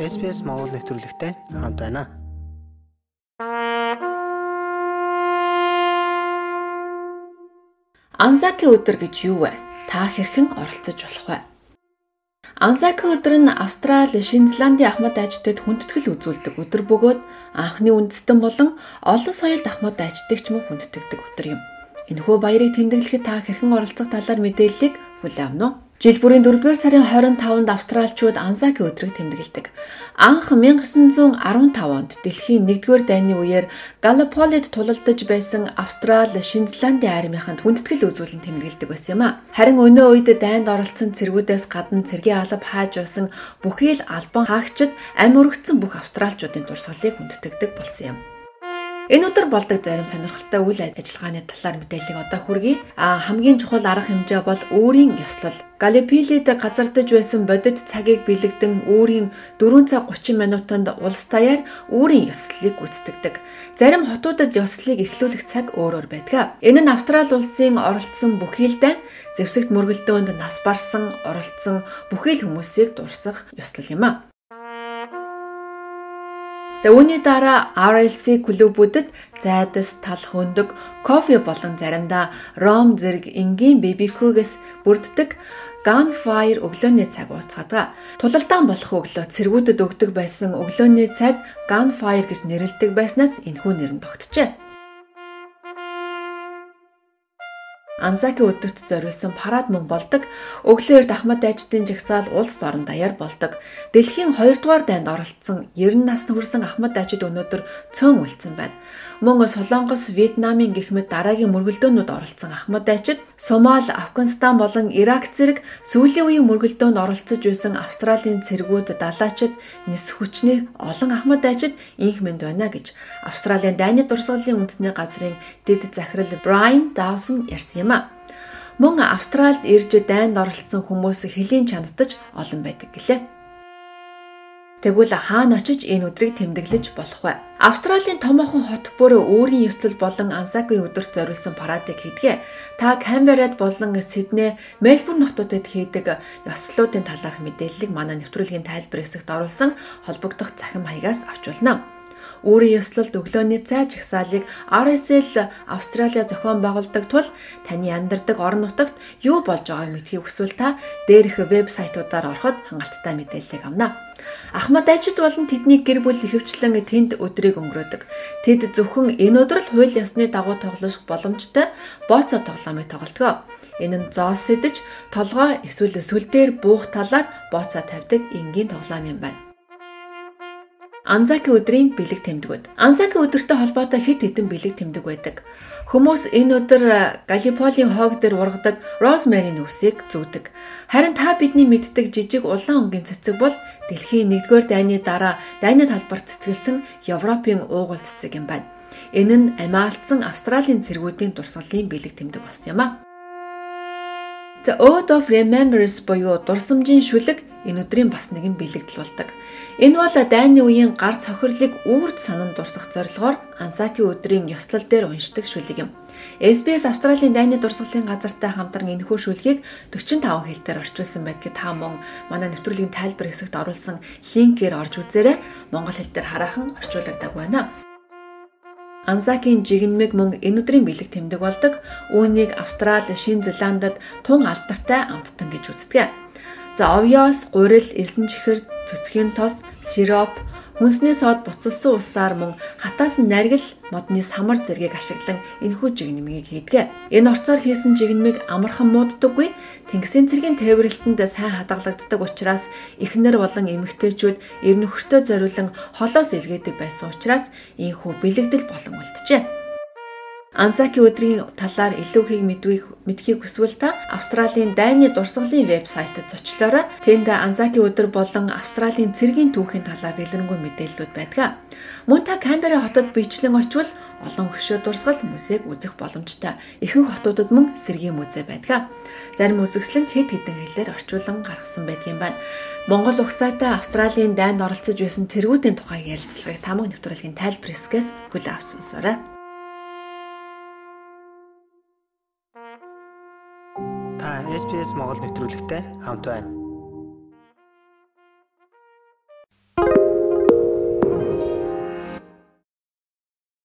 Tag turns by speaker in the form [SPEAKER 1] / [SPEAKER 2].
[SPEAKER 1] SPS Монгол нэвтрүүлэгтэй хамт байна.
[SPEAKER 2] Ансаки өдөр гэж юу вэ? Та хэрхэн оролцож болох вэ? Ансаки өдөр нь Австрали, Шинэ Зеландын ахмад дайчдад хүндэтгэл үзүүлдэг өдөр бөгөөд анхны үндэстэн болон олон соёлд ахмад дайчдагч мөн хүндэтгдэг өдөр юм. Энэхүү баярыг тэмдэглэхэд та хэрхэн оролцох талаар мэдээллийг хүлээн авах нь Жил бүрийн 4-р сарын 25-нд австралчууд Ансаки өдрийг тэмдэглэдэг. Анх 1915 онд дэлхийн 1-р дайны үеэр Галлиполид тулалдаж байсан Австрал, Шинэ Зеландын армийнханд хүндэтгэл үзүүлэн тэмдэглэдэг байсан юм а. Харин өнөө үед дайнд оролцсон цэргүүдээс гадна цэргийн алба хааж байсан бүхий л албан хаагчид амь өргөцсөн бүх австралчуудын дурсгалыг хүндэтгдэг болсон юм. Энэ өдөр болдог зарим сонирхолтой үйл ажиллагааны талаар мэдээллийг одоо хүргэе. А хамгийн чухал арга хэмжээ бол өөрийн ёслол. Галипилид газардаж байсан бодит цагийг бэлэгдэн өөрийн 4 цаг 30 минутанд улс даяар өөрийн ёслолыг гүйцэтгэдэг. Зарим хотуудад ёслолыг эхлүүлэх цаг өөрөөр байдаг. Энэ нь Австрали улсын оролцсон бүхий л дайн зэвсэгт мөргөлдөөнд нас барсан оролцсон бүхий л хүмүүсийг дурсах ёслол юм а. За үүний дараа RLC клубүүдэд зайдас, талх өндөг, кофе болон заримдаа ром зэрэг энгийн BBQ-гээс бүрддэг Gunfire өглөөний цаг ууцгадаг. Тулалдаан болох өглөө цэргүүдэд өгдөг байсан өглөөний цаг Gunfire гэж нэрлэдэг байснаас энэхүү нэр нь тогтжээ. Ансаки өдөрт зориулсан парад мөн болдог. Өглөөр Дахмад дайчдын жагсаал улс орон даяар болдог. Дэлхийн 2 дугаар дайнд оролцсон 90 насны хүрсэн Ахмад дайчид өнөөдөр цөөн үлдсэн байна. Мөн Солонгос, Вьетнамын гэх мэт дараагийн мөргөлдөөнүүд оролцсон Ахмад дайчид Сомал, Афганистан болон Ирак зэрэг сүүлийн үеийн мөргөлдөөнд оролцож байсан Австралийн цэргүүд далаачид нис хүчний олон Ахмад дайчид инх мэнд байна гэж Австралийн дайны дурсгалын үндэсний газрын дэд захирал Брайан Давсон ярьсан юм. Мөн Австральд ирж дайнд оролцсон хүмүүс хөлийн чанадтаж олон байдаг гэлээ. Тэгвэл хаана очиж энэ өдрийг тэмдэглэж болох вэ? Австралийн томоохон хот бүр өөрийн ёслол болон Ансагийн өдөрт зориулсан парадыг хийдгээ. Та Камберад болон Сидней, Мельбурн хотуудад хийдэг ёслолуудын талаарх мэдээллийг манай нэвтрүүлгийн тайлбар хэсэгт оруулсан холбогдох захин маягаас авч болно. Өөрийн ёслолд өглөөний цай жагсаалыг RSL Австраlia зохион байгуулдаг тул таны амьдардаг орон нутагт юу болж байгааг мэдхийг хүсвэл та дээрх вебсайтуудаар ороход хангалттай мэдээллийг авна. Ахмад ажид болон тэдний гэр бүл ихэвчлэн тэнд өдрийг өнгөрөөдөг. Тэд зөвхөн энэ өдөр л хууль ёсны дагуу тоглох боломжтой бооцоо тоглоомыг тоглодог. Энэ нь зоос сэдэж, толгой эсвэл сүл дээр буух талаар бооцоо тавьдаг энгийн тоглоом юм байна. Анзаки өдрийн бэлэг тэмдгүүд. Анзаки өдөртэй холбоотой хэд хэдэн бэлэг тэмдэг байдаг. Хүмүүс энэ өдөр Галиполийн хоог дээр ургадаг розмарин үсийг зүүдэг. Харин та бидний мэддэг жижиг улаан өнгийн цэцэг бол дэлхийн 1-р дайны дараа дайны талбарт цэцгэлсэн Европын уугуул цэцэг юм байна. Энэ нь амиалтсан Австралийн цэргүүдийн дурсгалын бэлэг тэмдэг болсон юм а. The Oath of Remembrance буюу дурсамжийн шүлэг энэ өдрийн бас нэгэн бэлэгдэл болдог. Энэ бол дайны үеийн гар цохирлыг үрд санан дурсах зорилгоор Ансаки өдрийн ёслол дээр уншдаг шүлэг юм. SBS Австралийн дайны дурсгалын газартай хамтран энэхүү шүлгийг 45 хэлээр орчуулсан байдгийг та мөн манай нэвтрүүлгийн тайлбар хэсэгт оруулсан линкээр орж үзээрэй. Монгол хэл дээр хараахан орчуулагдаг байна. Ансакийн жигнэмэг мөн энэ өдрийн бэлэг тэмдэг болдог. Үүнийг Австрали, Шинэ Зеландад тун алдартай амттан гэж үздэг. За овёос, гурил, элсэн чихэр, цөцгийн тос, сироп, хүнсний сод буцалсан усаар мөн хатаас наргил модны самар зэргийг ашиглан энэхүү жигнэмгийг хийдэг. Энэ орцоор хийсэн жигнэмиг амархан мууддаггүй. Тэнгисийн цэргийн тээвэрлэлтэнд сайн хадгалагддаг учраас эхнэр болон эмэгтэйчүүд эр нөхөртөө зориулан холоос илгээдэг байсан учраас ийхүү бэлэгдэл болон үлджээ. Ансаки өдрийн талаар илүүхийг мэдвийг мэдхийг хүсвэл та Австралийн дайны дурсгалын вебсайтад зочлоорой. Тэнд Ансаки өдөр болон Австралийн цэргийн түүхийн талаар дэлгэрэнгүй мэдээллүүд байдаг. Мөн та Камбера хотод бичлэн очивол олон хөшөө дурсгал музейг үзэх боломжтой. Ихэнх хотуудад мөн сэргийн музей байдаг. Зарим үзэсгэлэн хэд хэдэн хэлээр орчуулан гаргасан байдгийн байна. Монгол угсаатай Австралийн дайнд оролцож байсан тэргүүдийн тухай ярилцлагыг тамга нэвтрүүлгийн тайлбар хэсгээс хүлээн авч сонсоорой.
[SPEAKER 1] SPS Монгол нэвтрүүлэгтэй хамт байна.